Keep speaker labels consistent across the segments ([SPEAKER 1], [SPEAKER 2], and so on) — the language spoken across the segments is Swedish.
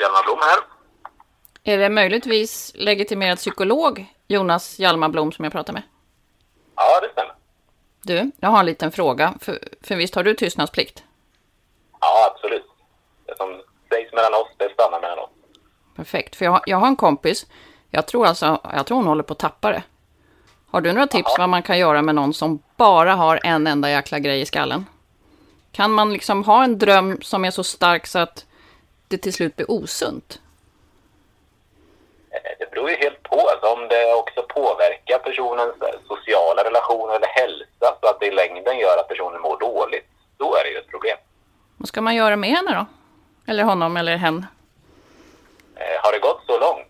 [SPEAKER 1] Hjalmar Blom här.
[SPEAKER 2] Är det möjligtvis legitimerad psykolog Jonas Hjalmar Blom som jag pratar med?
[SPEAKER 1] Ja, det stämmer.
[SPEAKER 2] Du, jag har en liten fråga. För, för visst har du tystnadsplikt?
[SPEAKER 1] Ja, absolut. Det som sägs mellan oss, det stannar mellan oss.
[SPEAKER 2] Perfekt, för jag, jag har en kompis. Jag tror alltså, jag tror hon håller på att tappa det. Har du några tips vad man kan göra med någon som bara har en enda jäkla grej i skallen? Kan man liksom ha en dröm som är så stark så att det till slut blir osunt?
[SPEAKER 1] Eh, Det beror ju helt på. Alltså, om det också påverkar personens eh, sociala relationer eller hälsa så att det i längden gör att personen mår dåligt, då är det ju ett problem.
[SPEAKER 2] Vad ska man göra med henne då? Eller honom eller hen?
[SPEAKER 1] Eh, har det gått så långt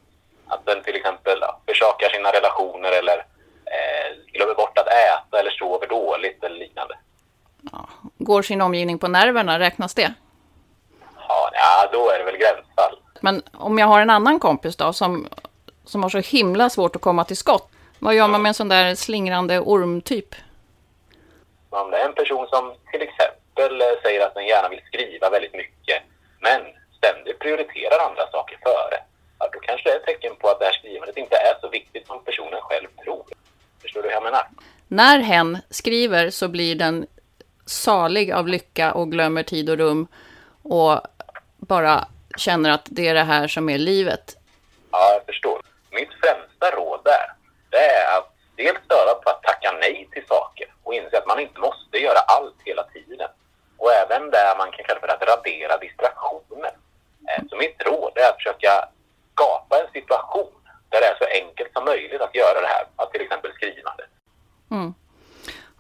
[SPEAKER 1] att den till exempel ja, försakar sina relationer eller eh, glömmer bort att äta eller sover dåligt eller liknande?
[SPEAKER 2] Går sin omgivning på nerverna, räknas det?
[SPEAKER 1] Ja, då är det väl gränsfall.
[SPEAKER 2] Men om jag har en annan kompis då som, som har så himla svårt att komma till skott. Vad gör man med en sån där slingrande ormtyp?
[SPEAKER 1] Om det är en person som till exempel eh, säger att den gärna vill skriva väldigt mycket men ständigt prioriterar andra saker före, ja, då kanske det är ett tecken på att det här skrivandet inte är så viktigt som personen själv tror. Förstår du hur jag menar?
[SPEAKER 2] När hen skriver så blir den salig av lycka och glömmer tid och rum och bara känner att det är det här som är livet.
[SPEAKER 1] Ja, jag förstår. Mitt främsta råd där, det är att dels öva på att tacka nej till saker och inse att man inte måste göra allt hela tiden. Och även där man kan kalla för att radera distraktioner. Eh, Så mitt råd är att försöka skapa en situation där det är så enkelt som möjligt att göra det här, att till exempel skrivande.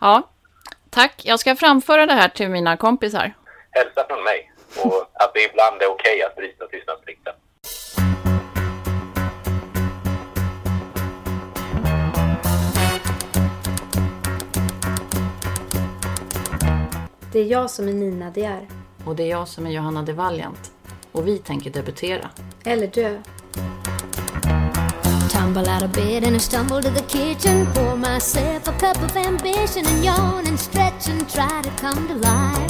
[SPEAKER 2] Ja, tack. Jag ska framföra det här till mina kompisar.
[SPEAKER 1] Hälsa från mig och att det ibland är okej att bryta tystnadsplikten.
[SPEAKER 3] Det är jag som är Nina De är.
[SPEAKER 2] Och det är jag som är Johanna de Valiant. Och vi tänker debutera.
[SPEAKER 3] Eller dö.
[SPEAKER 4] Tumble out of bed and I stumble to the kitchen. Pour myself a cup of ambition and yawn and stretch and try to come to life.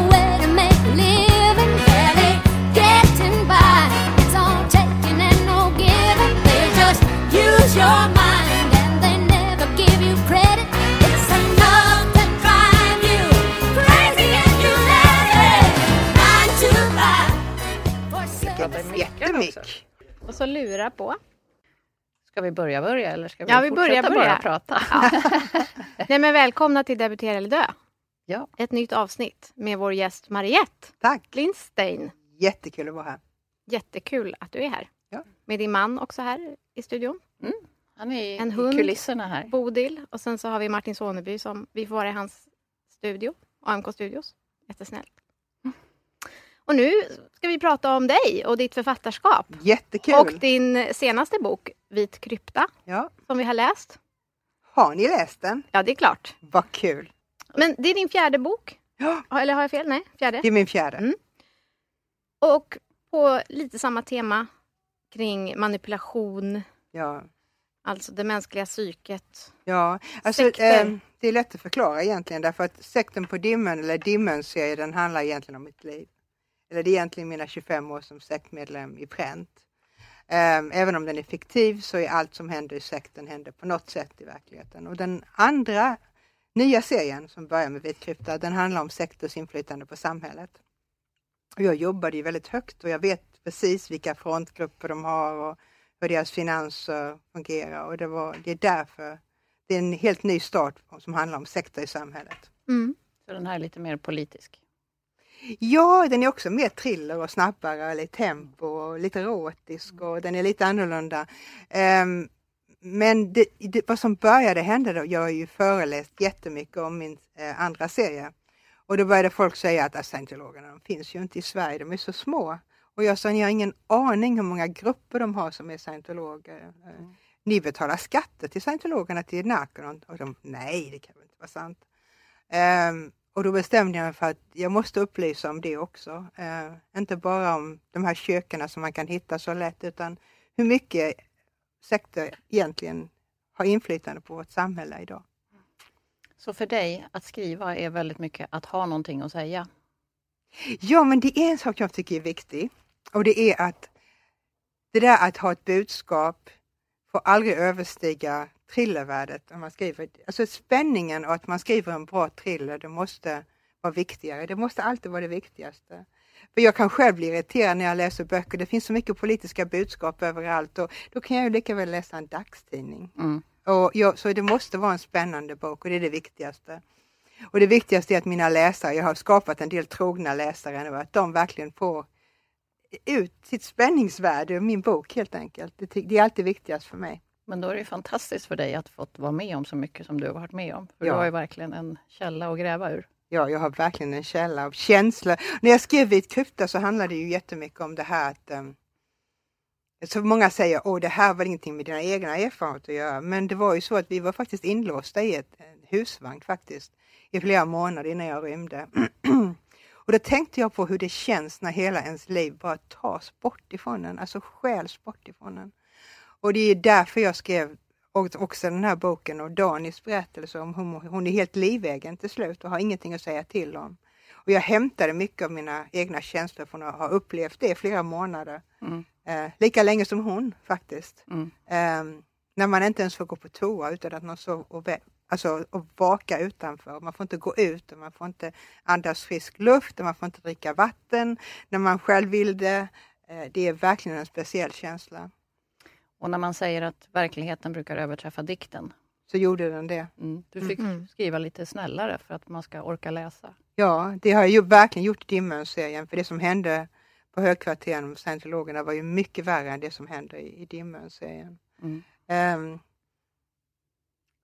[SPEAKER 5] Och så lura på.
[SPEAKER 2] Ska vi börja börja eller ska vi
[SPEAKER 5] Ja, vi
[SPEAKER 2] fortsätta
[SPEAKER 5] börja.
[SPEAKER 2] bara prata?
[SPEAKER 5] Nej men välkomna till Debutera eller dö.
[SPEAKER 2] Ja.
[SPEAKER 5] Ett nytt avsnitt med vår gäst Mariette
[SPEAKER 6] Tack.
[SPEAKER 5] Lindstein.
[SPEAKER 6] Jättekul att vara här.
[SPEAKER 5] Jättekul att du är här.
[SPEAKER 6] Ja.
[SPEAKER 5] Med din man också här i studion.
[SPEAKER 2] Han är i,
[SPEAKER 5] En
[SPEAKER 2] i
[SPEAKER 5] hund.
[SPEAKER 2] kulisserna här.
[SPEAKER 5] Bodil. Och sen så har vi Martin Soneby som vi får vara i hans studio. AMK Studios. Jättesnällt. Och nu ska vi prata om dig och ditt författarskap.
[SPEAKER 6] Jättekul.
[SPEAKER 5] Och din senaste bok Vit krypta
[SPEAKER 6] Ja.
[SPEAKER 5] som vi har läst.
[SPEAKER 6] Har ni läst den?
[SPEAKER 5] Ja, det är klart.
[SPEAKER 6] Vad kul.
[SPEAKER 5] Men det är din fjärde bok.
[SPEAKER 6] Ja,
[SPEAKER 5] Eller har jag fel? Nej, fjärde.
[SPEAKER 6] det är min fjärde.
[SPEAKER 5] Mm. Och på lite samma tema kring manipulation,
[SPEAKER 6] Ja.
[SPEAKER 5] alltså det mänskliga psyket.
[SPEAKER 6] Ja, alltså, eh, det är lätt att förklara egentligen därför att sekten på dimmen eller dimmen serien den handlar egentligen om mitt liv. Eller det är egentligen mina 25 år som sektmedlem i Pränt. Eh, även om den är fiktiv så är allt som händer i sekten händer på något sätt i verkligheten. Och den andra nya serien som börjar med Vitkrypta den handlar om sekters inflytande på samhället. Och jag jobbade ju väldigt högt och jag vet precis vilka frontgrupper de har och hur deras finanser fungerar och det, var, det är därför det är en helt ny start som handlar om sektor i samhället.
[SPEAKER 5] Mm.
[SPEAKER 2] Så den här är lite mer politisk.
[SPEAKER 6] Ja, den är också mer thriller och snabbare, lite tempo och lite erotisk och den är lite annorlunda. Ehm, men det, det, vad som började hända då, jag har ju föreläst jättemycket om min eh, andra serie och då började folk säga att scientologerna finns ju inte i Sverige, de är så små. Och jag sa, ni har ingen aning hur många grupper de har som är scientologer. Eh, Ni betalar skatter till scientologerna till Narconon. Och de, nej det kan väl inte vara sant. Ehm, och då bestämde jag mig för att jag måste upplysa om det också. Eh, inte bara om de här kökerna som man kan hitta så lätt utan hur mycket sekter egentligen har inflytande på vårt samhälle idag.
[SPEAKER 2] Så för dig, att skriva är väldigt mycket att ha någonting att säga?
[SPEAKER 6] Ja, men det är en sak jag tycker är viktig och det är att det där att ha ett budskap får aldrig överstiga thrillervärdet. Om man skriver. Alltså spänningen och att man skriver en bra thriller, det måste vara viktigare. Det måste alltid vara det viktigaste. För jag kan själv bli irriterad när jag läser böcker. Det finns så mycket politiska budskap överallt och då kan jag ju lika väl läsa en dagstidning.
[SPEAKER 2] Mm.
[SPEAKER 6] Och jag, så det måste vara en spännande bok och det är det viktigaste. Och det viktigaste är att mina läsare, jag har skapat en del trogna läsare nu, att de verkligen får ut sitt spänningsvärde ur min bok helt enkelt. Det, det är alltid viktigast för mig.
[SPEAKER 2] Men då är det fantastiskt för dig att fått vara med om så mycket som du har varit med om. För
[SPEAKER 6] Ja.
[SPEAKER 2] du har ju verkligen en källa att gräva ur.
[SPEAKER 6] Ja, jag har verkligen en källa av känslor. När jag skrev Vit krypta så handlade det ju jättemycket om det här att um, så många säger att det här var ingenting med dina egna erfarenheter att göra. Men det var ju så att vi var faktiskt inlåsta i ett en husvagn faktiskt i flera månader innan jag rymde. Och då tänkte jag på hur det känns när hela ens liv bara tas bort ifrån en, alltså stjäls bort ifrån en. Och det är därför jag skrev också den här boken och Danis berättelse om hur hon är helt livegen till slut och har ingenting att säga till om. Och jag hämtade mycket av mina egna känslor från att ha upplevt det i flera månader.
[SPEAKER 2] Mm.
[SPEAKER 6] Eh, lika länge som hon faktiskt.
[SPEAKER 2] Mm.
[SPEAKER 6] Eh, när man inte ens får gå på toa utan att någon sov och, alltså, och vaka utanför. Man får inte gå ut och man får inte andas frisk luft och man får inte dricka vatten när man själv vill det. Eh, det är verkligen en speciell känsla.
[SPEAKER 2] Och när man säger att verkligheten brukar överträffa dikten.
[SPEAKER 6] Så gjorde den det.
[SPEAKER 2] Mm. Du fick
[SPEAKER 5] Mm.
[SPEAKER 2] skriva lite snällare för att man ska orka läsa.
[SPEAKER 6] Ja, det har jag ju verkligen gjort i Dimmön-serien för det som hände på högkvarteren med scientologerna var ju mycket värre än det som hände i, i Dimmön-serien.
[SPEAKER 2] Mm.
[SPEAKER 6] Ehm,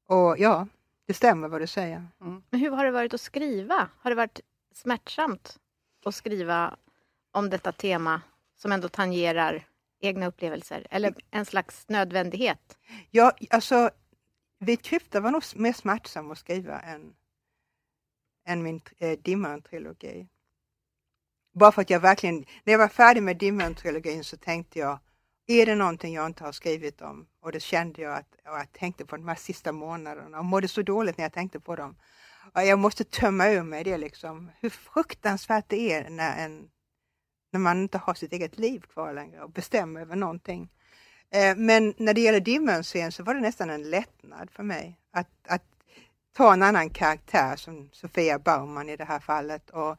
[SPEAKER 6] och ja, det stämmer vad du säger.
[SPEAKER 5] Men hur har det varit att skriva? Har det varit smärtsamt att skriva om detta tema som ändå tangerar egna upplevelser? Eller en slags nödvändighet?
[SPEAKER 6] Ja, alltså Vit krypta var nog mer smärtsam att skriva än, än min eh, Dimmön-trilogi. Bara för att jag verkligen, när jag var färdig med Dimmön-trilogin så tänkte jag, är det någonting jag inte har skrivit om? Och det kände jag att jag tänkte på de här sista månaderna och mådde så dåligt när jag tänkte på dem. Och jag måste tömma ur mig det liksom, hur fruktansvärt det är när, en, när man inte har sitt eget liv kvar längre och bestämmer över någonting. Eh, Men när det gäller Dimmön-serien så var det nästan en lättnad för mig att, att ta en annan karaktär som Sofia Baumann i det här fallet och,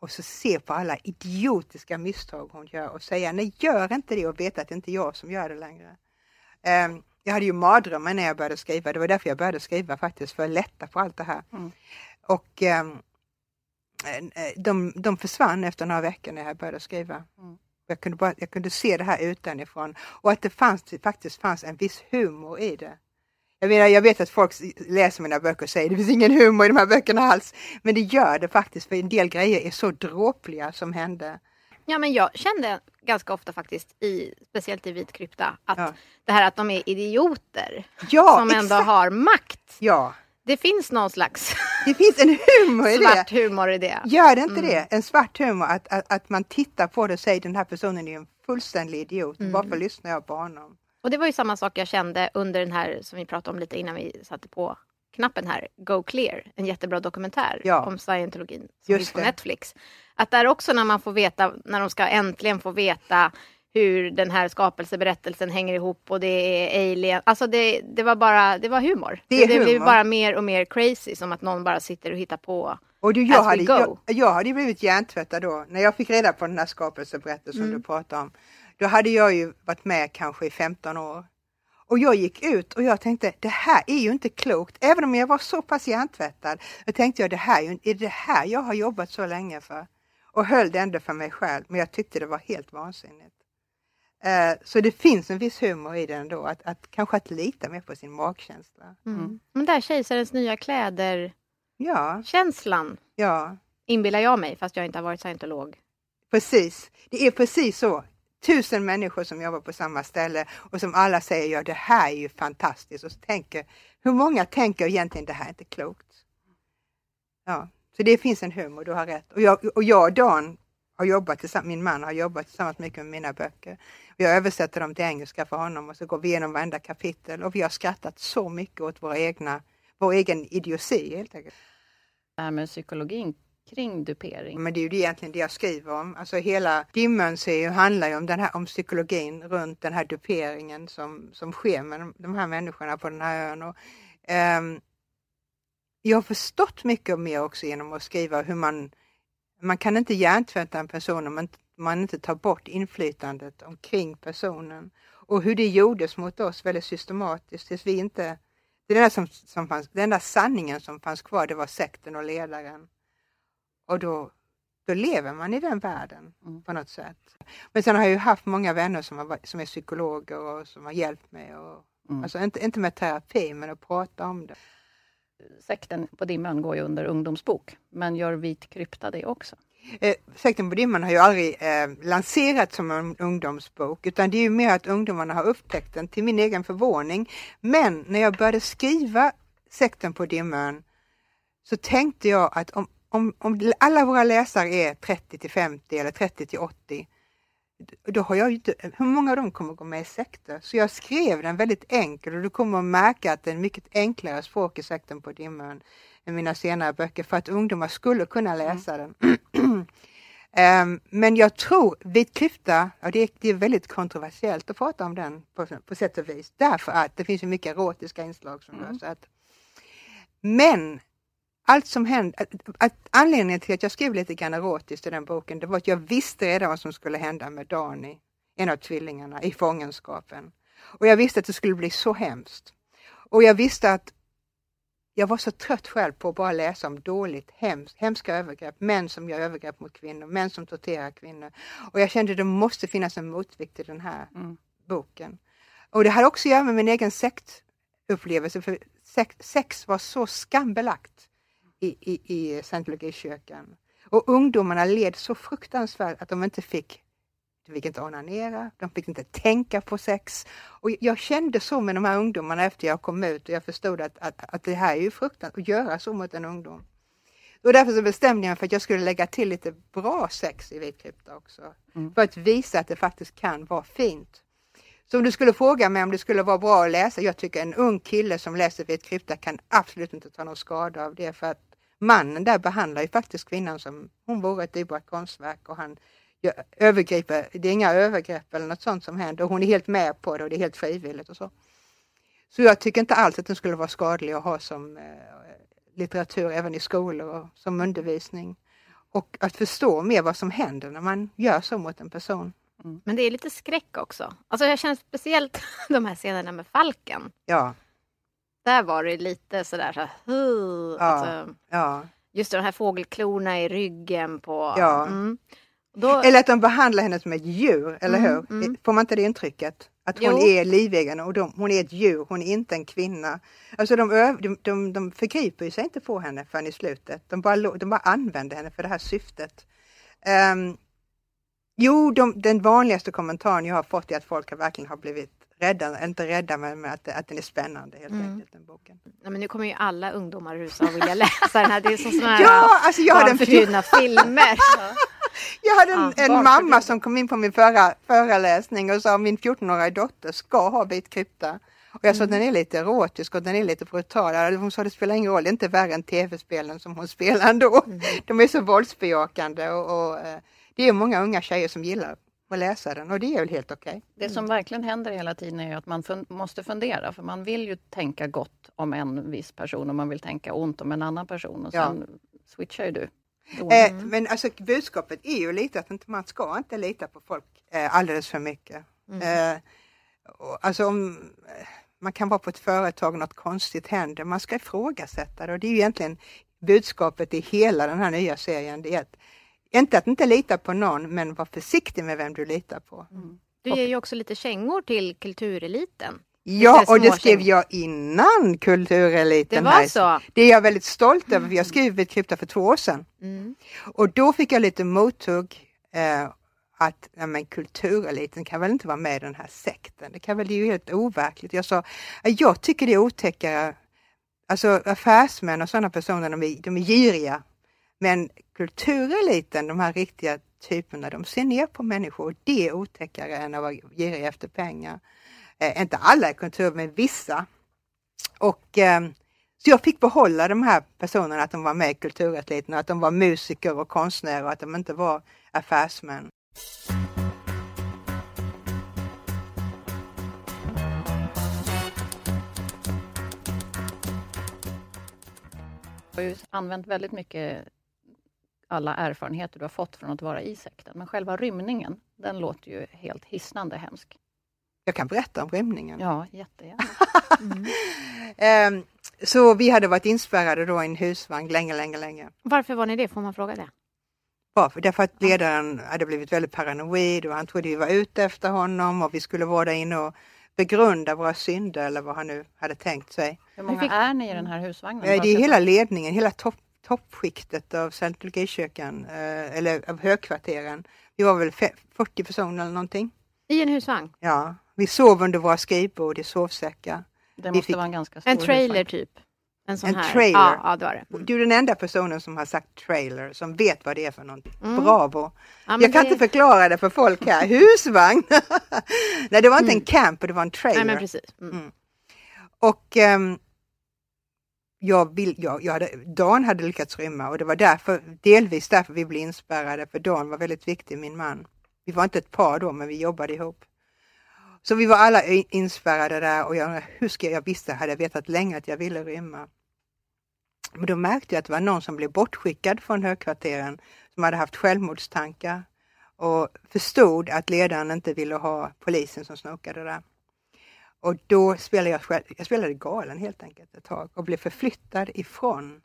[SPEAKER 6] och så se på alla idiotiska misstag hon gör och säga nej, gör inte det och veta att det inte är jag som gör det längre. Eh, Jag hade ju mardrömmar när jag började skriva, det var därför jag började skriva faktiskt, för att lätta på allt det här.
[SPEAKER 2] Mm.
[SPEAKER 6] Och ehm, eh, de, de försvann efter några veckor när jag började skriva.
[SPEAKER 2] Mm.
[SPEAKER 6] Jag kunde, bara, jag kunde se det här utanifrån och att det fanns, det faktiskt fanns en viss humor i det. Jag, menar, jag vet att folk läser mina böcker och säger det finns ingen humor i de här böckerna alls. Men det gör det faktiskt för en del grejer är så dråpliga som hände.
[SPEAKER 5] Ja, men jag kände ganska ofta faktiskt, i, speciellt i Vit krypta, att
[SPEAKER 6] Ja.
[SPEAKER 5] det här att de är idioter
[SPEAKER 6] Ja,
[SPEAKER 5] som ändå
[SPEAKER 6] exakt.
[SPEAKER 5] har makt.
[SPEAKER 6] Ja,
[SPEAKER 5] Det finns någon slags
[SPEAKER 6] det finns en humor i det.
[SPEAKER 5] svart humor i det.
[SPEAKER 6] Gör det inte
[SPEAKER 5] Mm.
[SPEAKER 6] det? En svart humor, att, att, att man tittar på det och säger den här personen är en fullständig idiot.
[SPEAKER 5] Mm.
[SPEAKER 6] Varför lyssnar jag på honom?
[SPEAKER 5] Och det var ju samma sak jag kände under den här som vi pratade om lite innan vi satte på knappen här, Go Clear, en jättebra dokumentär
[SPEAKER 6] Ja.
[SPEAKER 5] om scientologin som
[SPEAKER 6] Just
[SPEAKER 5] finns på
[SPEAKER 6] det.
[SPEAKER 5] Netflix. Att där också när man får veta, när de ska äntligen få veta hur den här skapelseberättelsen hänger ihop och det är alien. Alltså det, det var bara, det var humor.
[SPEAKER 6] Det är
[SPEAKER 5] det blev
[SPEAKER 6] humor.
[SPEAKER 5] bara mer och mer crazy som att någon bara sitter och hittar på.
[SPEAKER 6] Och du, jag, hade, jag, jag hade blivit hjärntvättad då, när jag fick reda på den här skapelseberättelsen
[SPEAKER 5] Mm.
[SPEAKER 6] du pratade om. Då hade jag ju varit med kanske i 15 år. Och jag gick ut och jag tänkte, det här är ju inte klokt. Även om jag var så pass hjärntvättad, då tänkte jag, det här är det här jag har jobbat så länge för? Och höll det ändå för mig själv, men jag tyckte det var helt vansinnigt. Eh, så det finns en viss humor i det ändå, att, att kanske att lita mer på sin magkänsla.
[SPEAKER 5] Mm. Men där kejsarens nya kläder-känslan
[SPEAKER 6] Ja, ja.
[SPEAKER 5] inbillar jag mig, fast jag inte har varit scientolog.
[SPEAKER 6] Precis, det är precis så. Tusen människor som jobbar på samma ställe och som alla säger ja det här är ju fantastiskt och så tänker, hur många tänker egentligen det här är inte klokt? Ja, så det finns en humor, du har rätt. Och jag och, jag och Dan har jobbat tillsammans, min man har jobbat tillsammans mycket med mina böcker. Jag översätter dem till engelska för honom och så går vi igenom varenda kapitel och vi har skrattat så mycket åt våra egna, vår egen idioti helt enkelt.
[SPEAKER 2] Det här med psykologin kring dupering.
[SPEAKER 6] Men det är ju egentligen det jag skriver om. Alltså hela Dimmen handlar ju om, den här, om psykologin runt den här duperingen som, som sker med de, de här människorna på den här ön. Och, um, jag har förstått mycket mer också genom att skriva hur man, man kan inte hjärntvätta en person om man, inte tar bort inflytandet omkring personen. Och hur det gjordes mot oss väldigt systematiskt tills vi inte det enda, som, som fanns, den enda sanningen som fanns kvar det var sekten och ledaren. Och då, då lever man i den världen mm. på något sätt. Men sen har jag ju haft många vänner som, har, som är psykologer och som har hjälpt mig. Och, mm. Alltså inte, inte med terapi men att prata om det.
[SPEAKER 2] Sekten på Dimman går ju under ungdomsbok, men gör Vit krypta det också?
[SPEAKER 6] Eh, Sekten på Dimman har ju aldrig eh, lanserats som en ungdomsbok utan det är ju mer att ungdomarna har upptäckt den till min egen förvåning. Men när jag började skriva Sekten på Dimman så tänkte jag att om, om, om alla våra läsare är 30 till 50 eller 30 till 80 då har jag inte, hur många av dem kommer gå med i sekter? Så jag skrev den väldigt enkel och du kommer att märka att det är mycket enklare språk i sekten på Dimön än mina senare böcker för att ungdomar skulle kunna läsa mm. den. um, men jag tror Vit klyfta, ja, det, är, det är väldigt kontroversiellt att prata om den på, på sätt och vis därför att det finns ju mycket erotiska inslag som mm. att Men allt som hände, att, att, anledningen till att jag skrev lite grann erotiskt i den boken, det var att jag visste redan vad som skulle hända med Dani, en av tvillingarna, i fångenskapen. Och jag visste att det skulle bli så hemskt. Och jag visste att jag var så trött själv på att bara läsa om dåligt, hems, hemska övergrepp, män som gör övergrepp mot kvinnor, män som torterar kvinnor. Och jag kände att det måste finnas en motvikt till den här mm. boken. Och det hade också att göra med min egen sektupplevelse, för sex, sex var så skambelagt i, i, i scientologikyrkan. Och ungdomarna led så fruktansvärt att de inte fick de fick inte onanera, de fick inte tänka på sex. Och jag kände så med de här ungdomarna efter jag kom ut och jag förstod att, att, att det här är ju fruktansvärt, att göra så mot en ungdom. Och därför så bestämde jag mig för att jag skulle lägga till lite bra sex i vitkrypta också. Mm. För att visa att det faktiskt kan vara fint. Så om du skulle fråga mig om det skulle vara bra att läsa, jag tycker en ung kille som läser vitkrypta kan absolut inte ta någon skada av det för att mannen där behandlar ju faktiskt kvinnan som hon vore ett dyrbart konstverk och han övergriper, det är inga övergrepp eller något sånt som händer och hon är helt med på det och det är helt frivilligt och så. Så jag tycker inte alls att den skulle vara skadlig att ha som eh, litteratur även i skolor och som undervisning. Och att förstå mer vad som händer när man gör så mot en person.
[SPEAKER 5] Mm. Men det är lite skräck också. Alltså jag känner speciellt de här scenerna med falken.
[SPEAKER 6] Ja.
[SPEAKER 5] Där var det lite sådär så här, ja, alltså,
[SPEAKER 6] ja.
[SPEAKER 5] Just de här fågelklorna i ryggen på...
[SPEAKER 6] Ja. Mm. Då... Eller att de behandlar henne som ett djur, eller mm, hur? Mm. Får man inte det intrycket? Att hon jo. är livegen och de, hon är ett djur, hon är inte en kvinna. Alltså de, de, de, de förgriper sig inte på henne förrän i slutet. De bara, de bara använder henne för det här syftet. Um, jo, de, den vanligaste kommentaren jag har fått är att folk verkligen har blivit rädda, inte rädda men att, att den är spännande helt mm. enkelt. Den boken.
[SPEAKER 5] Ja, men nu kommer ju alla ungdomar rusa och vilja läsa den här. Det är som sådana
[SPEAKER 6] ja, alltså jag
[SPEAKER 5] barnförbjudna filmer.
[SPEAKER 6] jag hade en, ja, en mamma som kom in på min förra föreläsning och sa min 14-åriga dotter ska ha vit krypta. Och jag sa mm. den är lite erotisk och den är lite brutal. Hon sa det spelar ingen roll, det är inte värre än tv-spelen som hon spelar ändå. Mm. De är så våldsbejakande och, och eh, det är många unga tjejer som gillar att läsa den och det är väl helt okej. Okay.
[SPEAKER 2] Det som verkligen händer hela tiden är att man fun måste fundera för man vill ju tänka gott om en viss person och man vill tänka ont om en annan person och sen ja. switchar ju du.
[SPEAKER 6] Eh, men alltså budskapet är ju lite att inte, man ska inte lita på folk eh, alldeles för mycket. Mm. Eh, alltså om eh, man kan vara på ett företag och något konstigt händer, man ska ifrågasätta det och det är ju egentligen budskapet i hela den här nya serien. Det är att inte att inte lita på någon, men var försiktig med vem du litar på. Mm.
[SPEAKER 5] Du ger ju också lite kängor till kultureliten.
[SPEAKER 6] Ja, och det skrev jag innan kultureliten.
[SPEAKER 5] Det var så?
[SPEAKER 6] Det är jag väldigt stolt över, för jag skrev ett krypta för två år sedan. Mm. Och då fick jag lite mothugg eh, att ja, men kultureliten kan väl inte vara med i den här sekten. Det kan väl, det är ju helt overkligt. Jag sa, jag tycker det är otäckare, alltså affärsmän och sådana personer, de är, de är giriga men kultureliten, de här riktiga typerna, de ser ner på människor och det är otäckare än att vara girig efter pengar. Eh, inte alla i kultur, men vissa. Och eh, så jag fick behålla de här personerna, att de var med i kultureliten, att de var musiker och konstnärer och att de inte var affärsmän.
[SPEAKER 2] Du har ju använt väldigt mycket alla erfarenheter du har fått från att vara i sekten. Men själva rymningen, den låter ju helt hisnande hemsk.
[SPEAKER 6] Jag kan berätta om rymningen.
[SPEAKER 2] Ja, jättegärna.
[SPEAKER 6] Mm. så vi hade varit inspärrade då i en husvagn länge, länge, länge.
[SPEAKER 5] Varför var ni det? Får man fråga det?
[SPEAKER 6] Varför? Därför att ledaren hade blivit väldigt paranoid och han trodde vi var ute efter honom och vi skulle vara där inne och begrunda våra synder eller vad han nu hade tänkt sig.
[SPEAKER 2] Hur många är ni i den här husvagnen?
[SPEAKER 6] Det är hela ledningen, hela topp, toppskiktet av Scientologikyrkan, eh, eller av högkvarteren. Vi var väl fe- 40 personer eller någonting.
[SPEAKER 5] I en husvagn?
[SPEAKER 6] Ja, vi sov under våra skrivbord i sovsäckar.
[SPEAKER 2] Det
[SPEAKER 6] vi
[SPEAKER 2] måste
[SPEAKER 6] fick-
[SPEAKER 2] vara en ganska stor
[SPEAKER 5] En trailer
[SPEAKER 2] husvagn.
[SPEAKER 5] typ? En sån
[SPEAKER 6] En
[SPEAKER 5] här?
[SPEAKER 6] trailer.
[SPEAKER 5] Ja, ja, det var det. Mm.
[SPEAKER 6] Du är den enda personen som har sagt trailer, som vet vad det är för någonting.
[SPEAKER 5] Mm.
[SPEAKER 6] Bravo!
[SPEAKER 5] Ja,
[SPEAKER 6] Jag kan
[SPEAKER 5] det-
[SPEAKER 6] inte förklara det för folk här. Husvagn! Nej, det var inte en camper, det var en trailer.
[SPEAKER 5] Mm. Nej, men precis. Mm.
[SPEAKER 6] Mm. Och ehm, jag vill, jag, jag hade, Dan hade lyckats rymma och det var därför, delvis därför vi blev inspärrade, för Dan var väldigt viktig, min man. Vi var inte ett par då, men vi jobbade ihop. Så vi var alla inspärrade där och jag, hur ska jag, jag visste, hade vetat länge att jag ville rymma. Men då märkte jag att det var någon som blev bortskickad från högkvarteren som hade haft självmordstankar och förstod att ledaren inte ville ha polisen som snokade där. Och då spelade jag själv, jag spelade galen helt enkelt ett tag och blev förflyttad ifrån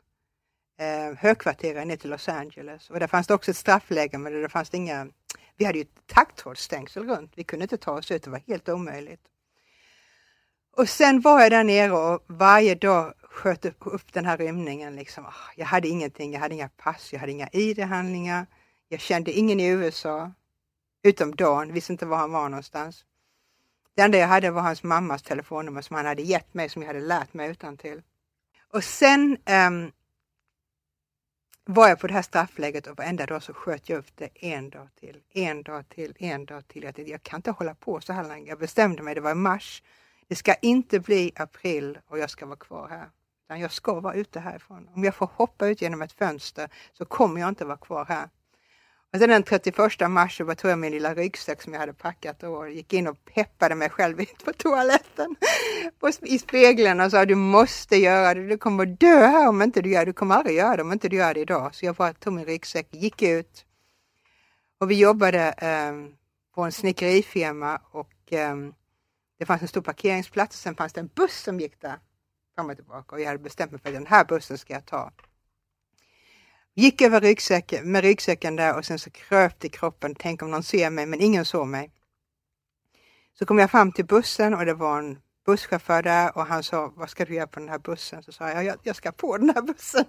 [SPEAKER 6] eh, högkvarteren ner till Los Angeles. Och där fanns det också ett straffläge men det fanns det inga, vi hade ju taggtrådsstängsel runt, vi kunde inte ta oss ut, det var helt omöjligt. Och sen var jag där nere och varje dag sköt upp, upp den här rymningen. Liksom. Ah, jag hade ingenting, jag hade inga pass, jag hade inga ID-handlingar. Jag kände ingen i USA, utom Dan, visste inte var han var någonstans. Det enda jag hade var hans mammas telefonnummer som han hade gett mig, som jag hade lärt mig utan till. Och sen um, var jag på det här straffläget och varenda dag så sköt jag upp det en dag till, en dag till, en dag till. Jag tänkte, jag kan inte hålla på så här länge. Jag bestämde mig, det var i mars. Det ska inte bli april och jag ska vara kvar här. Utan jag ska vara ute härifrån. Om jag får hoppa ut genom ett fönster så kommer jag inte vara kvar här. Och sen den 31 mars så tog jag min lilla ryggsäck som jag hade packat och gick in och peppade mig själv ut på toaletten. I spegeln och sa du måste göra det, du kommer dö här om inte du gör det, du kommer aldrig göra det om inte du gör det idag. Så jag bara tog min ryggsäck, gick ut. Och vi jobbade eh, på en snickerifirma och eh, det fanns en stor parkeringsplats och sen fanns det en buss som gick där fram och tillbaka. Och jag hade bestämt mig för att den här bussen ska jag ta. Gick över ryggsäcken, med ryggsäcken där och sen så kröp i kroppen. Tänk om någon ser mig, men ingen såg mig. Så kom jag fram till bussen och det var en busschaufför där och han sa, vad ska du göra på den här bussen? Så sa jag, jag, jag ska på den här bussen.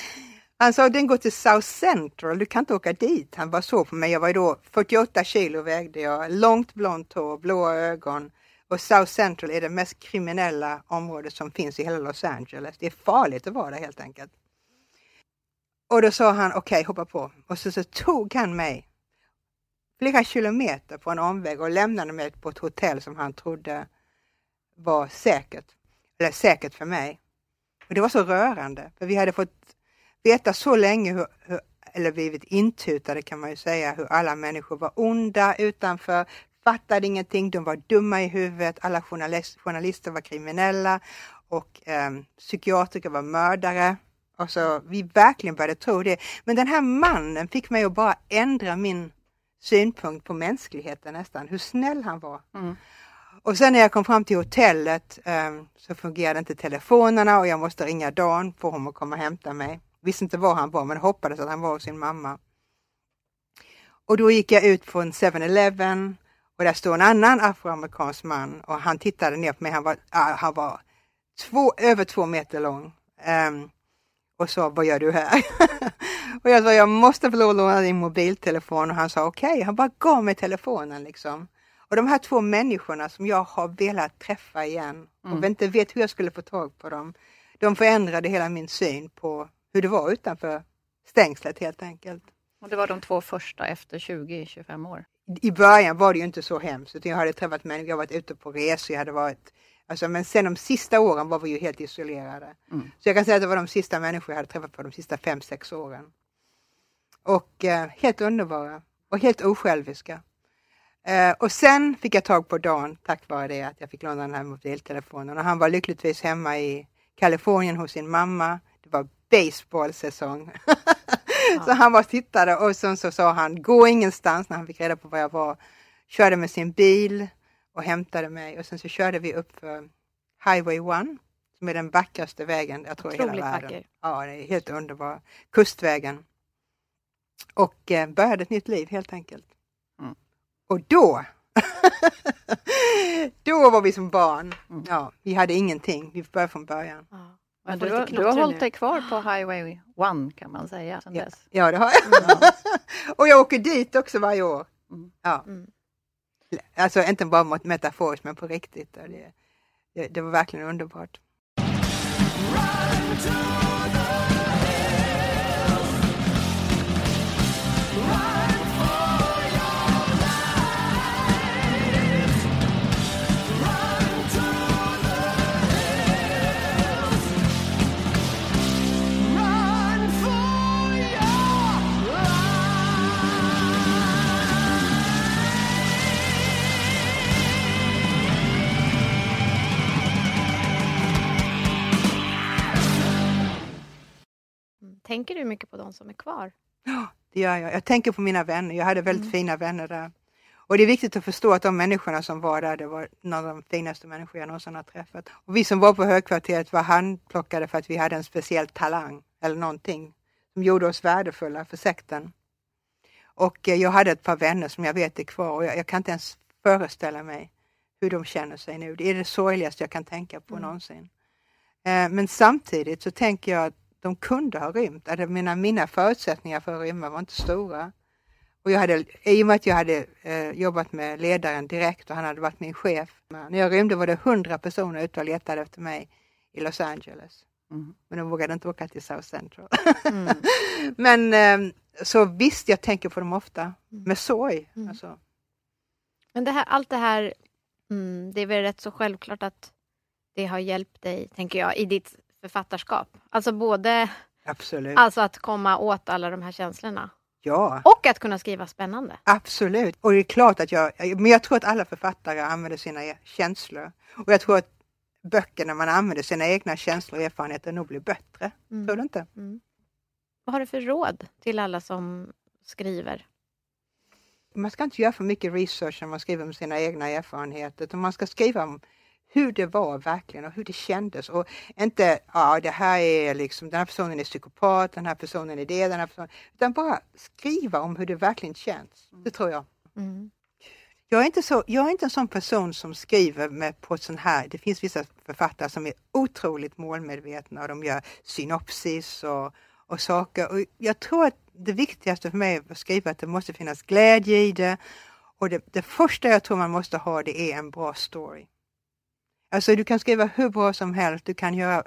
[SPEAKER 6] Han sa, den går till South Central, du kan inte åka dit. Han bara såg på mig, jag var ju då 48 kilo vägde jag, långt blont hår, blåa ögon. Och South Central är det mest kriminella området som finns i hela Los Angeles. Det är farligt att vara där helt enkelt. Och då sa han, okej, hoppa på. Och så, så tog han mig flera kilometer på en omväg och lämnade mig på ett hotell som han trodde var säkert. Eller säkert för mig. Och det var så rörande, för vi hade fått veta så länge, hur, hur, eller blivit intutade kan man ju säga, hur alla människor var onda utanför, fattade ingenting, de var dumma i huvudet, alla journalist, journalister var kriminella och eh, psykiatriker var mördare. Och så vi verkligen började tro det. Men den här mannen fick mig att bara ändra min synpunkt på mänskligheten nästan, hur snäll han var.
[SPEAKER 2] Mm.
[SPEAKER 6] Och sen när jag kom fram till hotellet eh, så fungerade inte telefonerna och jag måste ringa Dan för honom att komma och hämta mig. Visste inte var han var men hoppades att han var hos sin mamma. Och då gick jag ut en 7-Eleven och där stod en annan afroamerikansk man och han tittade ner på mig. Han var, ah, han var två, över två meter lång. Ehm, och sa, vad gör du här? och jag sa, jag måste få låna din mobiltelefon och han sa okej, okay. han bara gav mig telefonen liksom. Och de här två människorna som jag har velat träffa igen
[SPEAKER 2] Mm.
[SPEAKER 6] och inte vet hur jag skulle få tag på dem, de förändrade hela min syn på hur det var utanför stängslet helt enkelt.
[SPEAKER 2] Och det var de två första efter 20-25 år?
[SPEAKER 6] I början var det ju inte så hemskt, utan jag hade träffat människor, jag varit ute på resor, jag hade varit Alltså, men sen de sista åren var vi ju helt isolerade.
[SPEAKER 2] Mm.
[SPEAKER 6] Så jag kan säga att det var de sista människor jag hade träffat på de sista fem, sex åren. Och eh, helt underbara och helt osjälviska. Eh, och sen fick jag tag på Dan tack vare det att jag fick låna den här mobiltelefonen och han var lyckligtvis hemma i Kalifornien hos sin mamma. Det var baseballsäsong. så han var tittade och sen så sa han gå ingenstans när han fick reda på var jag var. Körde med sin bil och hämtade mig och sen så körde vi upp för Highway 1 som är den vackraste vägen jag tror i hela världen.
[SPEAKER 5] vacker.
[SPEAKER 6] Ja, det är helt underbar. Kustvägen. Och eh, började ett nytt liv helt enkelt.
[SPEAKER 2] Mm.
[SPEAKER 6] Och då, då var vi som barn.
[SPEAKER 2] Mm.
[SPEAKER 6] Ja, vi hade ingenting, vi började från början.
[SPEAKER 5] Ja.
[SPEAKER 2] Men du, har- du har hållit dig kvar på Highway 1 kan man säga sedan
[SPEAKER 6] Ja.
[SPEAKER 2] dess.
[SPEAKER 6] Ja, det har jag. och jag åker dit också varje år.
[SPEAKER 2] Mm.
[SPEAKER 6] Ja.
[SPEAKER 5] Mm.
[SPEAKER 6] Alltså inte bara metaforiskt men på riktigt. Och Det, det, det var verkligen underbart.
[SPEAKER 5] Tänker du mycket på de som är kvar?
[SPEAKER 6] Det gör jag. Jag tänker på mina vänner. Jag hade väldigt
[SPEAKER 5] Mm.
[SPEAKER 6] fina vänner där. Och det är viktigt att förstå att de människorna som var där, det var några av de finaste människor jag någonsin har träffat. Och vi som var på högkvarteret var handplockade för att vi hade en speciell talang eller någonting som gjorde oss värdefulla för sekten. Och eh, jag hade ett par vänner som jag vet är kvar och jag, jag kan inte ens föreställa mig hur de känner sig nu. Det är det sorgligaste jag kan tänka på
[SPEAKER 5] Mm.
[SPEAKER 6] någonsin. Eh, men samtidigt så tänker jag att de kunde ha rymt. Alltså, mina, mina förutsättningar för att rymma var inte stora. Och jag hade, I och med att jag hade eh, jobbat med ledaren direkt och han hade varit min chef. När jag rymde var det hundra personer ute och letade efter mig i Los Angeles.
[SPEAKER 2] Mm.
[SPEAKER 6] Men de vågade inte åka till South Central.
[SPEAKER 5] Mm.
[SPEAKER 6] Men eh, så visst, jag tänker på dem ofta. Med sorg.
[SPEAKER 5] Mm.
[SPEAKER 6] Alltså.
[SPEAKER 5] Men det här, allt det här, mm, det är väl rätt så självklart att det har hjälpt dig, tänker jag, i ditt författarskap. Alltså både
[SPEAKER 6] Absolut.
[SPEAKER 5] alltså att komma åt alla de här känslorna
[SPEAKER 6] Ja,
[SPEAKER 5] och att kunna skriva spännande.
[SPEAKER 6] absolut. Och det är klart att jag, men jag tror att alla författare använder sina e- känslor. Och jag tror att böcker när man använder sina egna känslor och erfarenheter nog blir bättre.
[SPEAKER 5] Mm.
[SPEAKER 6] Tror du inte?
[SPEAKER 5] Mm. Vad har du för råd till alla som skriver?
[SPEAKER 6] Man ska inte göra för mycket research när man skriver om sina egna erfarenheter. Utan man ska skriva om hur det var verkligen och hur det kändes. Och inte, ja det här är liksom, den här personen är psykopat, den här personen är det, den här personen. Utan bara skriva om hur det verkligen känns. Det tror jag.
[SPEAKER 5] Mm.
[SPEAKER 6] Jag är, inte så, jag är inte en sån person som skriver med på sån här, det finns vissa författare som är otroligt målmedvetna och de gör synopsis och, och saker. Och jag tror att det viktigaste för mig att skriva är att det måste finnas glädje i det. Och det, det första jag tror man måste ha det är en bra story. Alltså du kan skriva hur bra som helst, du kan göra,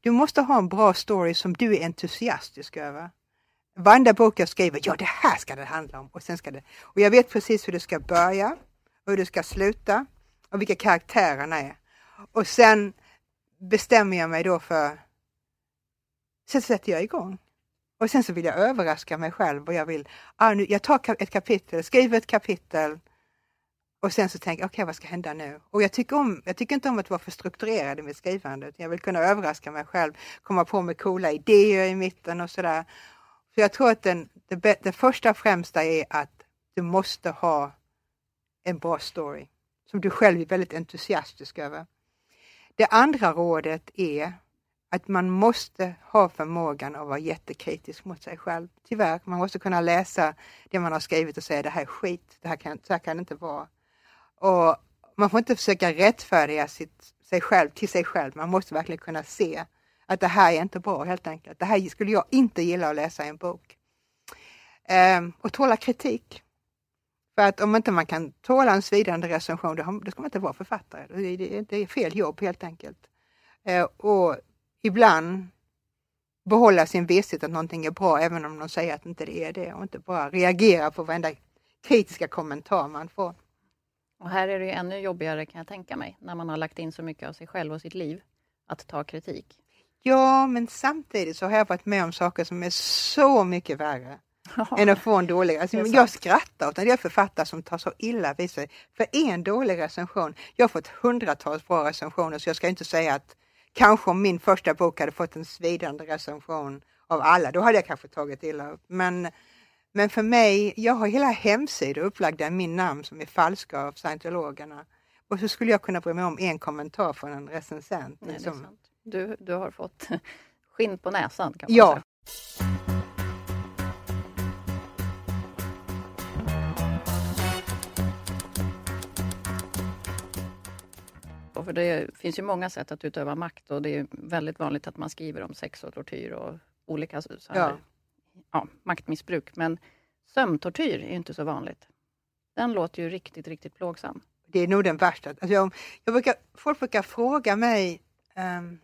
[SPEAKER 6] du måste ha en bra story som du är entusiastisk över. Varenda bok jag skriver, ja det här ska det handla om och sen ska det, och jag vet precis hur det ska börja hur det ska sluta och vilka karaktärerna är. Och sen bestämmer jag mig då för, sen sätter jag igång. Och sen så vill jag överraska mig själv och jag vill, ah, nu, jag tar ett kapitel, skriver ett kapitel och sen så tänker jag, okej vad ska hända nu? Och jag tycker, om, jag tycker inte om att vara för strukturerad i mitt skrivande. Jag vill kunna överraska mig själv, komma på med coola idéer i mitten och sådär. Så jag tror att den, det, det första och främsta är att du måste ha en bra story som du själv är väldigt entusiastisk över. Det andra rådet är att man måste ha förmågan att vara jättekritisk mot sig själv. Tyvärr, man måste kunna läsa det man har skrivit och säga det här är skit, det här kan, så här kan det inte vara. Och man får inte försöka rättfärdiga sitt, sig själv till sig själv, man måste verkligen kunna se att det här är inte bra helt enkelt. Det här skulle jag inte gilla att läsa i en bok. Ehm, och tåla kritik. För att om inte man kan tåla en svidande recension, då, ska man inte vara författare. Det är, fel jobb helt enkelt. Ehm, och ibland behålla sin visshet att någonting är bra även om de säger att inte det är det och inte bara reagera på varenda kritiska kommentar man får.
[SPEAKER 2] Och här är det ännu jobbigare kan jag tänka mig, när man har lagt in så mycket av sig själv och sitt liv, att ta kritik.
[SPEAKER 6] Ja, men samtidigt så har jag varit med om saker som är så mycket värre än att få en dålig alltså, Jag skrattar åt en del författare som tar så illa vid sig för en dålig recension. Jag har fått hundratals bra recensioner så jag ska inte säga att kanske om min första bok hade fått en svidande recension av alla, då hade jag kanske tagit illa upp. Men, men för mig, jag har hela hemsidor upplagda i min namn som är falska av scientologerna. Och så skulle jag kunna bry mig om en kommentar från en recensent.
[SPEAKER 2] Nej,
[SPEAKER 6] liksom.
[SPEAKER 2] Du, du har fått skinn på näsan kan man
[SPEAKER 6] Ja.
[SPEAKER 2] säga. För det finns ju många sätt att utöva makt och det är väldigt vanligt att man skriver om sex och tortyr och olika
[SPEAKER 6] Ja.
[SPEAKER 2] Ja, maktmissbruk. Men sömntortyr är inte så vanligt. Den låter ju riktigt, riktigt plågsam.
[SPEAKER 6] Det är nog den värsta. Alltså jag, jag brukar, folk brukar fråga mig um,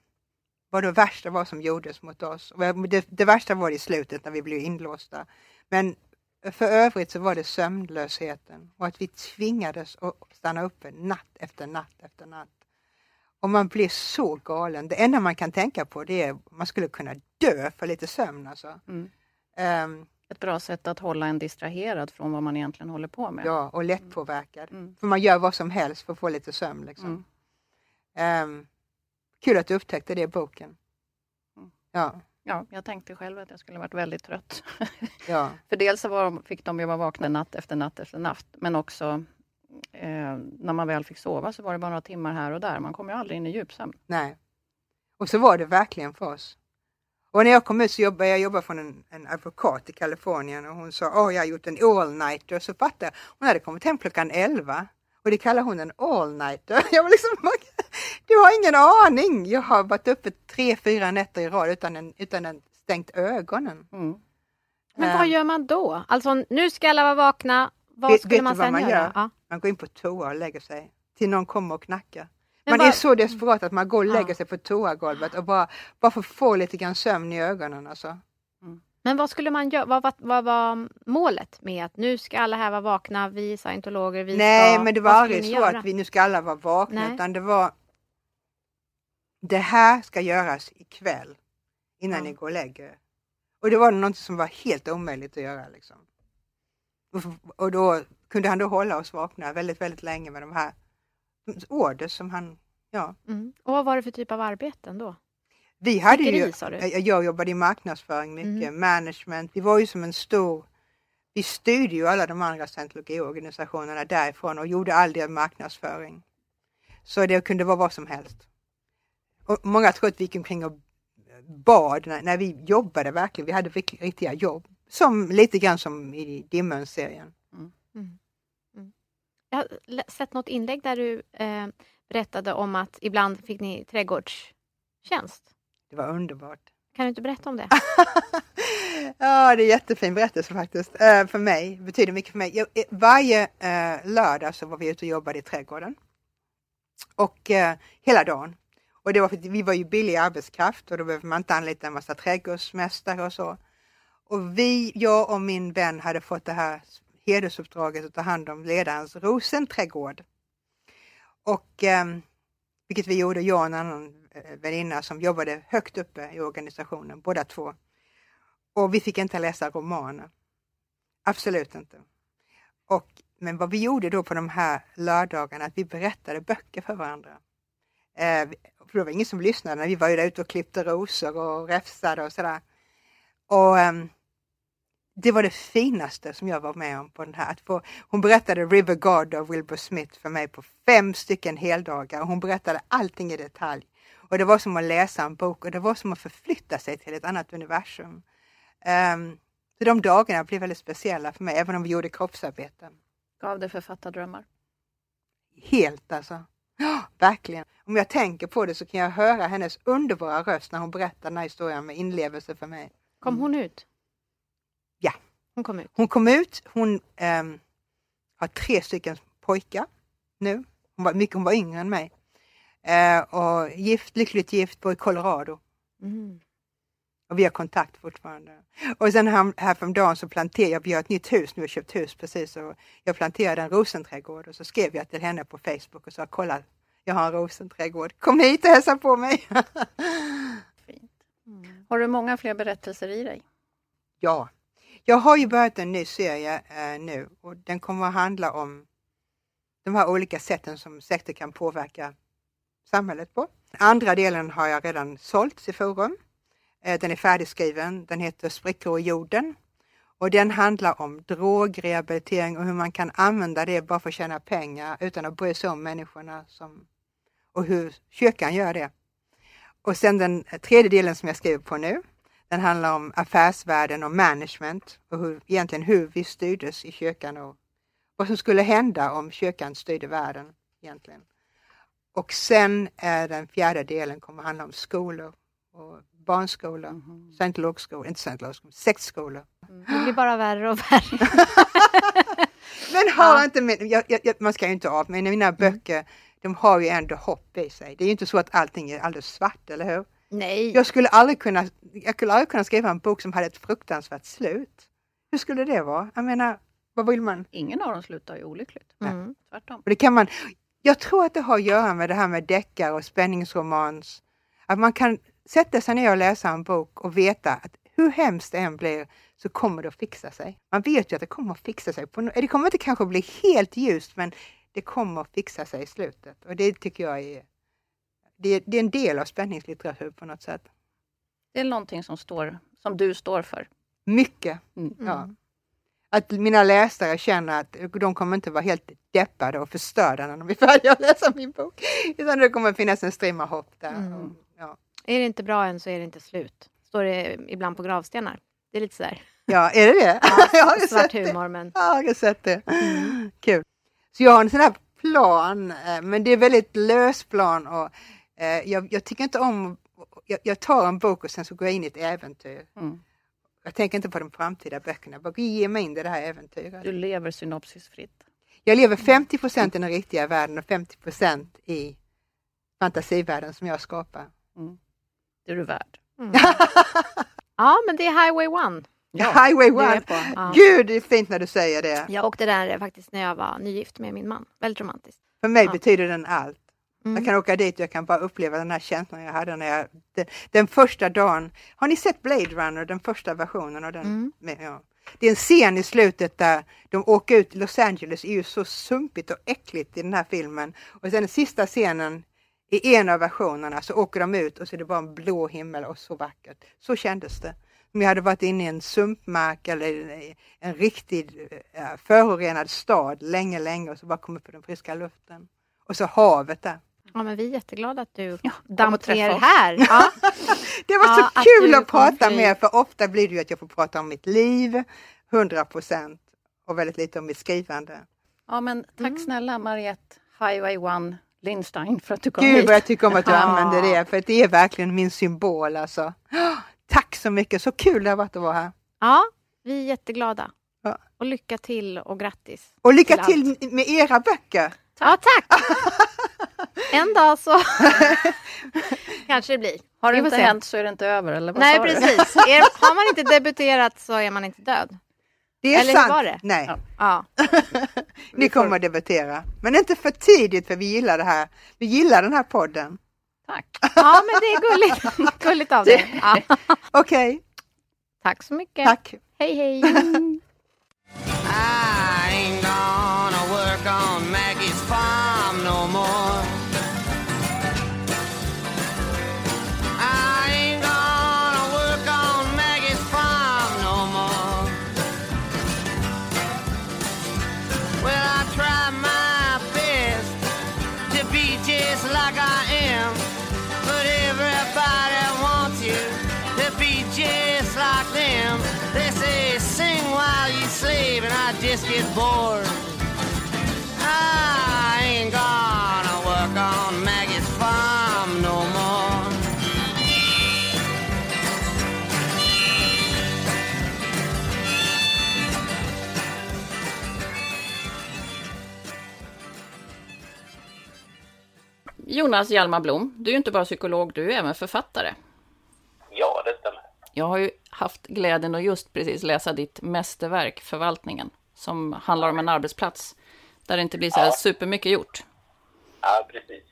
[SPEAKER 6] vad det värsta var som gjordes mot oss. Det, det värsta var i slutet när vi blev inlåsta. Men för övrigt så var det sömnlösheten och att vi tvingades att stanna uppe natt efter natt efter natt. Och man blir så galen. Det enda man kan tänka på det är att man skulle kunna dö för lite sömn. Alltså.
[SPEAKER 2] Mm.
[SPEAKER 6] Ehm,
[SPEAKER 2] Ett bra sätt att hålla en distraherad från vad man egentligen håller på med.
[SPEAKER 6] ja, och lättpåverkad.
[SPEAKER 2] Mm.
[SPEAKER 6] För man gör vad som helst för att få lite sömn. Liksom.
[SPEAKER 2] Mm.
[SPEAKER 6] Ehm, kul att du upptäckte det i boken.
[SPEAKER 2] Mm.
[SPEAKER 6] Ja,
[SPEAKER 2] Ja, jag tänkte själv att jag skulle varit väldigt trött.
[SPEAKER 6] ja,
[SPEAKER 2] För dels var, fick de ju vara vakna natt efter natt efter natt, men också eh, när man väl fick sova så var det bara några timmar här och där. Man kom ju aldrig in i djupsömn.
[SPEAKER 6] nej. Och så var det verkligen för oss. Och när jag kom ut så jobbade jag jobbade från en, en advokat i Kalifornien och hon sa åh jag har gjort en all-nighter. Så fattade jag, hon hade kommit hem klockan 11 och det kallar hon en all-nighter. Jag var liksom, du har ingen aning. Jag har varit uppe tre, fyra nätter i rad utan en, utan en stängt ögonen.
[SPEAKER 2] Mm.
[SPEAKER 5] Men vad
[SPEAKER 6] Ehm,
[SPEAKER 5] gör man då? Alltså nu ska alla vara vakna. Vad
[SPEAKER 6] Vet-
[SPEAKER 5] skulle
[SPEAKER 6] vet
[SPEAKER 5] man sen
[SPEAKER 6] man
[SPEAKER 5] göra?
[SPEAKER 6] gör?
[SPEAKER 5] Ja.
[SPEAKER 6] Man går in på toa och lägger sig till någon kommer och knackar.
[SPEAKER 5] Men
[SPEAKER 6] Man
[SPEAKER 5] vad-
[SPEAKER 6] är så desperat att man går och
[SPEAKER 5] Ja.
[SPEAKER 6] lägger sig på toagolvet och bara, bara för att få lite grann sömn i ögonen. Alltså.
[SPEAKER 5] Men vad skulle man göra? Vad, vad, vad var målet med att nu ska alla här vara vakna, vi scientologer, vi
[SPEAKER 6] Nej,
[SPEAKER 5] ska...
[SPEAKER 6] men det var aldrig så
[SPEAKER 5] göra?
[SPEAKER 6] att vi nu ska alla vara vakna,
[SPEAKER 5] Nej.
[SPEAKER 6] utan det var det här ska göras ikväll innan
[SPEAKER 5] Ja.
[SPEAKER 6] ni går och lägger er. Och det var något som var helt omöjligt att göra. Liksom. Och, och då kunde han då hålla oss vakna väldigt, väldigt länge med de här order som han, ja.
[SPEAKER 5] Mm. Och vad var det för typ av arbeten då?
[SPEAKER 6] Vi hade ju,
[SPEAKER 5] Snickeri, sa du?
[SPEAKER 6] jag jobbade i marknadsföring mycket,
[SPEAKER 5] Mhm.
[SPEAKER 6] management. Vi var ju som en stor, vi styrde ju alla de andra scientologiorganisationerna därifrån och gjorde all deras marknadsföring. Så det kunde vara vad som helst. Och många tror att vi gick omkring och bad när, när vi jobbade verkligen. Vi hade rikt- riktiga jobb. Som lite grann som i Dimmön-serien.
[SPEAKER 5] Jag har sett något inlägg där du eh, berättade om att ibland fick ni trädgårdstjänst.
[SPEAKER 6] Det var underbart.
[SPEAKER 5] Kan du inte berätta om det?
[SPEAKER 6] ja, det är jättefin berättelse faktiskt. Eh, för mig, betyder mycket för mig. Jag, eh, varje eh, lördag så var vi ute och jobbade i trädgården. Och eh, hela dagen. Och det var för att vi var ju billig arbetskraft och då behövde man inte anlita en massa trädgårdsmästare och så. Och vi, jag och min vän hade fått det här hedersuppdraget att ta hand om ledarens rosenträdgård. Och eh, vilket vi gjorde, jag och en annan eh, väninna som jobbade högt uppe i organisationen, båda två. Och vi fick inte läsa romaner. Absolut inte. Och, men vad vi gjorde då på de här lördagarna, att vi berättade böcker för varandra. Eh, för det var ingen som lyssnade när vi var ju där ute och klippte rosor och räfsade och sådär. Och eh, det var det finaste som jag var med om på den här. Att få, hon berättade River God av Wilbur Smith för mig på fem stycken heldagar. Hon berättade allting i detalj. Och det var som att läsa en bok och det var som att förflytta sig till ett annat universum. Um, så de dagarna blev väldigt speciella för mig, även om vi gjorde kroppsarbete.
[SPEAKER 2] Gav det författardrömmar?
[SPEAKER 6] Helt alltså. Ja, verkligen. Om jag tänker på det så kan jag höra hennes underbara röst när hon berättar den här historien med inlevelse för mig.
[SPEAKER 5] Kom hon ut? Hon kom ut.
[SPEAKER 6] Hon kom ut, hon ehm, har tre stycken pojkar nu. Hon var, mycket, hon var yngre än mig. Eh, och gift, lyckligt gift, bor i Colorado.
[SPEAKER 5] Mm.
[SPEAKER 6] Och vi har kontakt fortfarande. Och sen här, häromdagen så planterade jag, vi har ett nytt hus nu, jag har köpt hus precis, och jag planterade en rosenträdgård och så skrev jag till henne på Facebook och sa kolla, jag har en rosenträdgård, kom hit och hälsa på mig.
[SPEAKER 2] Har du många fler berättelser i dig?
[SPEAKER 6] ja, jag har ju börjat en ny serie eh, nu och den kommer att handla om de här olika sätten som sekter kan påverka samhället på. Andra delen har jag redan sålt i Forum. Eh, den är färdigskriven. Den heter Sprickor i jorden och den handlar om drogrehabilitering och hur man kan använda det bara för att tjäna pengar utan att bry sig om människorna som, och hur kyrkan gör det. Och sen den tredje delen som jag skriver på nu, den handlar om affärsvärlden och management och hur, egentligen hur vi styrdes i kyrkan och vad som skulle hända om kyrkan styrde världen egentligen. Och sen är den fjärde delen kommer handla om skolor och barnskolor, mm. scientologskolor, inte scientologskolor, sektskolor.
[SPEAKER 5] Mm. Det blir bara värre och värre.
[SPEAKER 6] men har ja. inte, med, jag, jag, man ska ju inte av, men mina mm. böcker, de har ju ändå hopp i sig. Det är ju inte så att allting är alldeles svart, eller hur?
[SPEAKER 5] Nej.
[SPEAKER 6] Jag skulle aldrig kunna, jag skulle aldrig kunna skriva en bok som hade ett fruktansvärt slut. Hur skulle det vara? Jag menar, vad vill man?
[SPEAKER 2] Ingen av dem slutar ju olyckligt.
[SPEAKER 5] Mm.
[SPEAKER 2] Tvärtom.
[SPEAKER 6] Och det kan man, jag tror att det har att göra med det här med deckare och spänningsromans. Att man kan sätta sig ner och läsa en bok och veta att hur hemskt det än blir så kommer det att fixa sig. Man vet ju att det kommer att fixa sig. Det kommer inte kanske bli helt ljust men det kommer att fixa sig i slutet och det tycker jag är, det är, det är en del av spänningslitteratur på något sätt.
[SPEAKER 2] Det är någonting som, står, som du står för.
[SPEAKER 6] Mycket, mm. ja att mina läsare känner att de kommer inte vara helt deppade och förstörda när de är färdiga att läsa min bok. Utan det kommer finnas en strimma hopp där. Mm.
[SPEAKER 5] Ja. Är det inte bra än så är det inte slut. Står det ibland på gravstenar. Det är lite sådär.
[SPEAKER 6] Ja, är det det?
[SPEAKER 5] Ja, jag har svart humor men...
[SPEAKER 6] Ja, jag har sett det. Mm. Kul. Så jag har en sån här plan, eh, men det är väldigt lös plan och jag, jag tycker inte om jag, jag, tar en bok och sen så går jag in i ett äventyr. Mm. Jag tänker inte på de framtida böckerna, jag bara ge mig in i det här äventyret.
[SPEAKER 2] Du lever synopsisfritt.
[SPEAKER 6] Jag lever 50 procent i den riktiga världen och 50 procent i fantasivärlden som jag skapar. Mm.
[SPEAKER 2] Det är du värd. Mm.
[SPEAKER 5] ja, men det är Highway One.
[SPEAKER 6] Ja, Highway One! Ja. Gud, det är fint när du säger det.
[SPEAKER 5] Jag åkte där faktiskt när jag var nygift med min man. Väldigt romantiskt.
[SPEAKER 6] För mig ja. betyder den allt. Mm. Jag kan åka dit och jag kan bara uppleva den här känslan jag hade när jag, den, den första dagen. Har ni sett Blade Runner, den första versionen av den? Mm. Med, ja. Det är en scen i slutet där de åker ut, Los Angeles är ju så sumpigt och äckligt i den här filmen. Och sen den sista scenen i en av versionerna så åker de ut och så är det bara en blå himmel och så vackert. Så kändes det. Om jag hade varit inne i en sumpmark eller en riktigt uh, förorenad stad länge, länge och så bara kommit på den friska luften. Och så havet där.
[SPEAKER 5] Ja, men vi är jätteglada att du ja, damp ner här. Ja.
[SPEAKER 6] det var så ja, kul att, att prata med er, för ofta blir det ju att jag får prata om mitt liv, 100 procent, och väldigt lite om mitt skrivande.
[SPEAKER 2] Ja, men tack mm. snälla Mariette Highway One Lindstein för att du kom
[SPEAKER 6] Gud
[SPEAKER 2] hit.
[SPEAKER 6] vad jag tycker om att du använder det, för det är verkligen min symbol alltså. Tack så mycket, så kul det har varit att vara här.
[SPEAKER 5] Ja, vi är jätteglada. Ja. Och lycka till och grattis.
[SPEAKER 6] Och lycka till, till med era böcker.
[SPEAKER 5] Ja, tack! En dag så kanske det blir.
[SPEAKER 2] Har det inte se. hänt så är det inte över, eller vad
[SPEAKER 5] Nej, precis. Är, har man inte debuterat så är man inte död.
[SPEAKER 6] Det är
[SPEAKER 5] eller
[SPEAKER 6] sant.
[SPEAKER 5] var det?
[SPEAKER 6] Nej.
[SPEAKER 5] Ja.
[SPEAKER 6] Ni kommer att debutera. Men inte för tidigt, för vi gillar det här. Vi gillar den här podden.
[SPEAKER 2] Tack.
[SPEAKER 5] Ja, men det är gulligt, gulligt av dig. Ja.
[SPEAKER 6] Okej. Okay.
[SPEAKER 5] Tack så mycket.
[SPEAKER 6] Tack.
[SPEAKER 5] Hej, hej. Just get bored. I ain't gonna work on Maggie's farm no more. Jonas Hjalmar Blom, du är ju inte bara psykolog, du är även författare.
[SPEAKER 1] Ja, det stämmer.
[SPEAKER 2] Jag har ju haft glädjen att just precis läsa ditt mästerverk, Förvaltningen, som handlar om en arbetsplats där det inte blir så här
[SPEAKER 1] Ja.
[SPEAKER 2] supermycket gjort.
[SPEAKER 1] Ja, precis.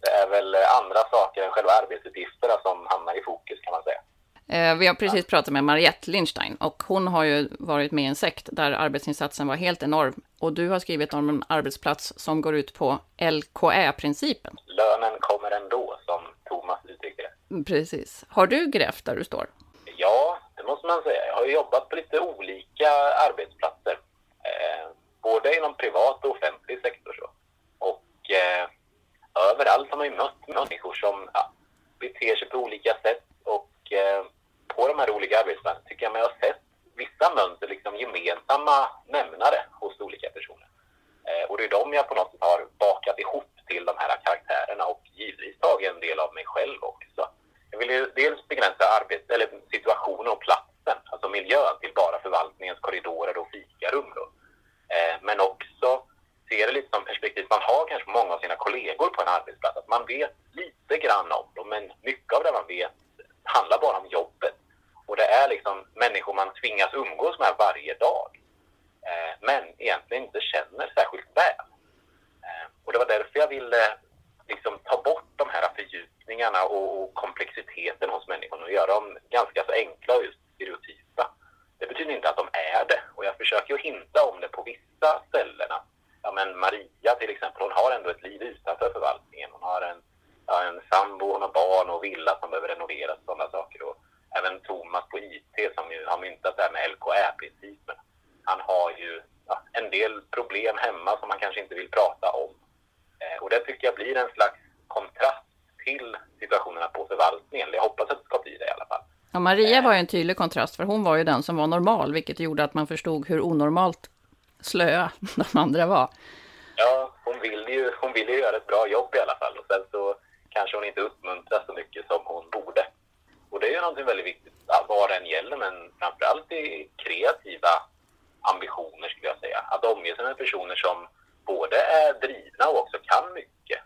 [SPEAKER 1] Det är väl andra saker än själva arbetsuppgifterna som hamnar i fokus kan man säga.
[SPEAKER 2] Eh, Vi har precis pratat med Mariette Lindstein och hon har ju varit med i en sekt där arbetsinsatsen var helt enorm. Och du har skrivit om en arbetsplats som går ut på LKE-principen.
[SPEAKER 1] Lönen kommer ändå, som Thomas uttryckte det.
[SPEAKER 2] Precis. Har du grävt där du står?
[SPEAKER 1] Ja, det måste man säga. Jag har jobbat på lite olika arbetsplatser. Eh, både inom privat och offentlig sektor. Så. Och eh, överallt har man ju mött människor som ja, beter sig på olika sätt. Och eh, på de här olika arbetsplatserna tycker jag mig ha sett vissa mönster, liksom gemensamma nämnare hos olika personer. Eh, och det är de jag på något sätt har bakat ihop till de här karaktärerna och givetvis tagit en del av mig själv också. Jag vill ju dels begränsa arbets eller situationen och platsen, alltså miljön, till bara förvaltningens korridorer och fikarum. Då. Eh, men också se det lite som perspektiv man har kanske många av sina kollegor på en arbetsplats. Att man vet lite grann om dem, men mycket av det man vet handlar bara om jobbet. Och det är liksom människor man tvingas umgås med varje dag. Eh, men egentligen inte känner särskilt väl. Eh, och det var därför jag ville liksom ta bort de här fördjupningarna och, och komplexiteten hos människorna och göra dem ganska så enkla och just stereotypa. Det betyder inte att de är det och jag försöker ju hinta om det på vissa ställen. att, Ja, men Maria till exempel, hon har ändå ett liv utanför förvaltningen. Hon har en, ja, en sambo, hon har barn och villa som behöver renoveras och sådana saker. Och även Thomas på IT som ju har myntat det här med LKR-principen. Han har ju ja, en del problem hemma som han kanske inte vill prata om. Eh, och det tycker jag blir en slags kontrast till situationerna på förvaltningen. Jag hoppas att det ska bli det i alla fall.
[SPEAKER 2] Ja, Maria var ju en tydlig kontrast, för hon var ju den som var normal, vilket gjorde att man förstod hur onormalt slöa de andra var.
[SPEAKER 1] Ja, hon vill, ju, hon vill ju göra ett bra jobb i alla fall och sen så kanske hon inte uppmuntras så mycket som hon borde. Och det är ju någonting väldigt viktigt, vad vad den gäller, men framförallt i kreativa ambitioner skulle jag säga. Att omge sig med personer som både är drivna och också kan mycket.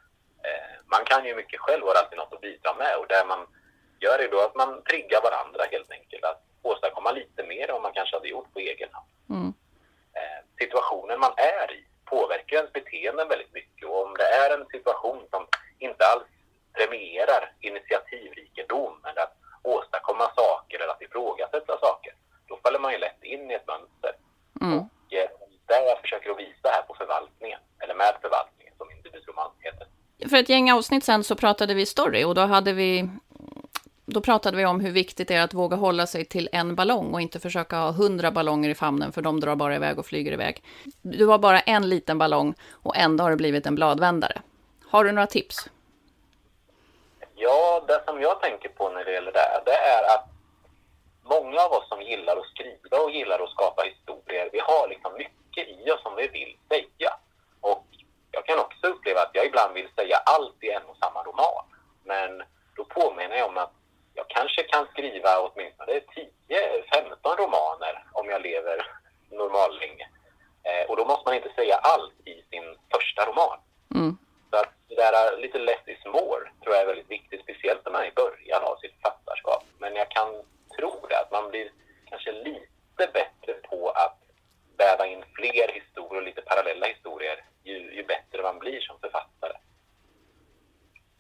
[SPEAKER 1] Eh, man kan ju mycket själv och har alltid något att bidra med och där man gör är då att man triggar varandra helt enkelt. Att åstadkomma lite mer än vad man kanske hade gjort på egen hand.
[SPEAKER 2] Mm.
[SPEAKER 1] Eh, situationen man är i påverkar ens beteenden väldigt mycket och om det är en situation som inte alls premierar initiativrikedom eller att åstadkomma saker eller att ifrågasätta saker, då faller man ju lätt in i ett mönster.
[SPEAKER 2] Mm.
[SPEAKER 1] Och eh, det jag försöker att visa här på förvaltningen, eller med förvaltningen som individroman heter.
[SPEAKER 2] För ett gäng avsnitt sen så pratade vi story och då hade vi då pratade vi om hur viktigt det är att våga hålla sig till en ballong och inte försöka ha hundra ballonger i famnen för de drar bara iväg och flyger iväg. Du har bara en liten ballong och ändå har det blivit en bladvändare. Har du några tips?
[SPEAKER 1] Ja, det som jag tänker på när det gäller det här, det är att många av oss som gillar att skriva och gillar att skapa historier, vi har liksom mycket i oss som vi vill säga. Och jag kan också uppleva att jag ibland vill säga allt i en och samma roman. Men då påminner jag om att kanske kan skriva åtminstone 10-15 romaner om jag lever normallänge. Eh, och då måste man inte säga allt i sin första roman.
[SPEAKER 2] Mm.
[SPEAKER 1] Så att det där lite less is more tror jag är väldigt viktigt, speciellt när man är i början av sitt författarskap. Men jag kan tro det, att man blir kanske lite bättre på att väva in fler historier, lite parallella historier, ju, ju bättre man blir som författare.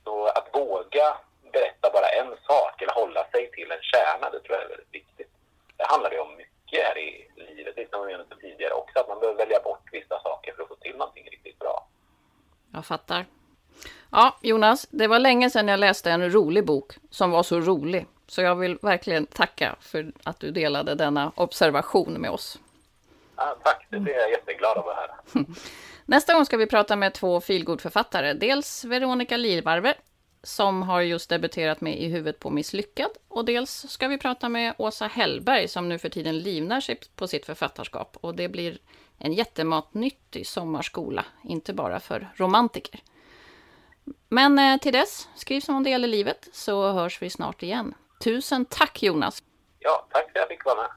[SPEAKER 1] Så att våga berätta bara en sak eller hålla sig till en kärna, det tror jag är väldigt viktigt. Det handlar ju om mycket här i livet, lite som vi var inne tidigare också, att man behöver välja bort vissa saker för att få till någonting riktigt bra.
[SPEAKER 2] Jag fattar. Ja, Jonas, det var länge sedan jag läste en rolig bok som var så rolig. Så jag vill verkligen tacka för att du delade denna observation med oss.
[SPEAKER 1] Ja, tack, det blir jag jätteglad av att höra.
[SPEAKER 2] Nästa gång ska vi prata med två feelgood-författare. Dels Veronica Lirvarve, som har just debuterat med I huvudet på misslyckad. Och dels ska vi prata med Åsa Hellberg, som nu för tiden livnär sig på sitt författarskap. Och det blir en jättematnyttig sommarskola, inte bara för romantiker. Men eh, till dess, skriv som om det gäller livet, så hörs vi snart igen. Tusen tack Jonas!
[SPEAKER 1] Ja, tack för att jag fick vara med.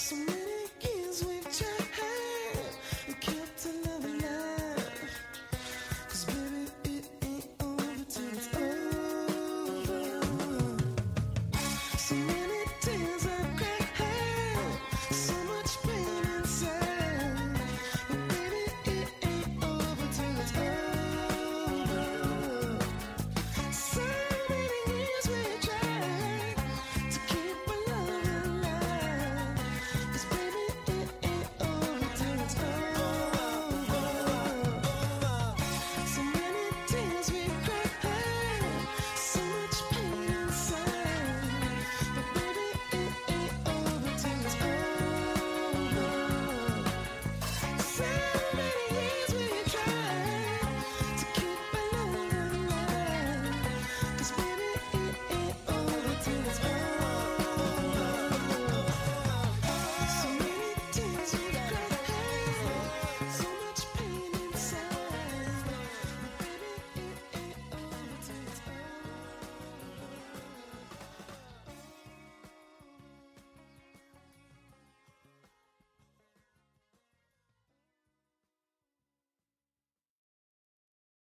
[SPEAKER 7] Some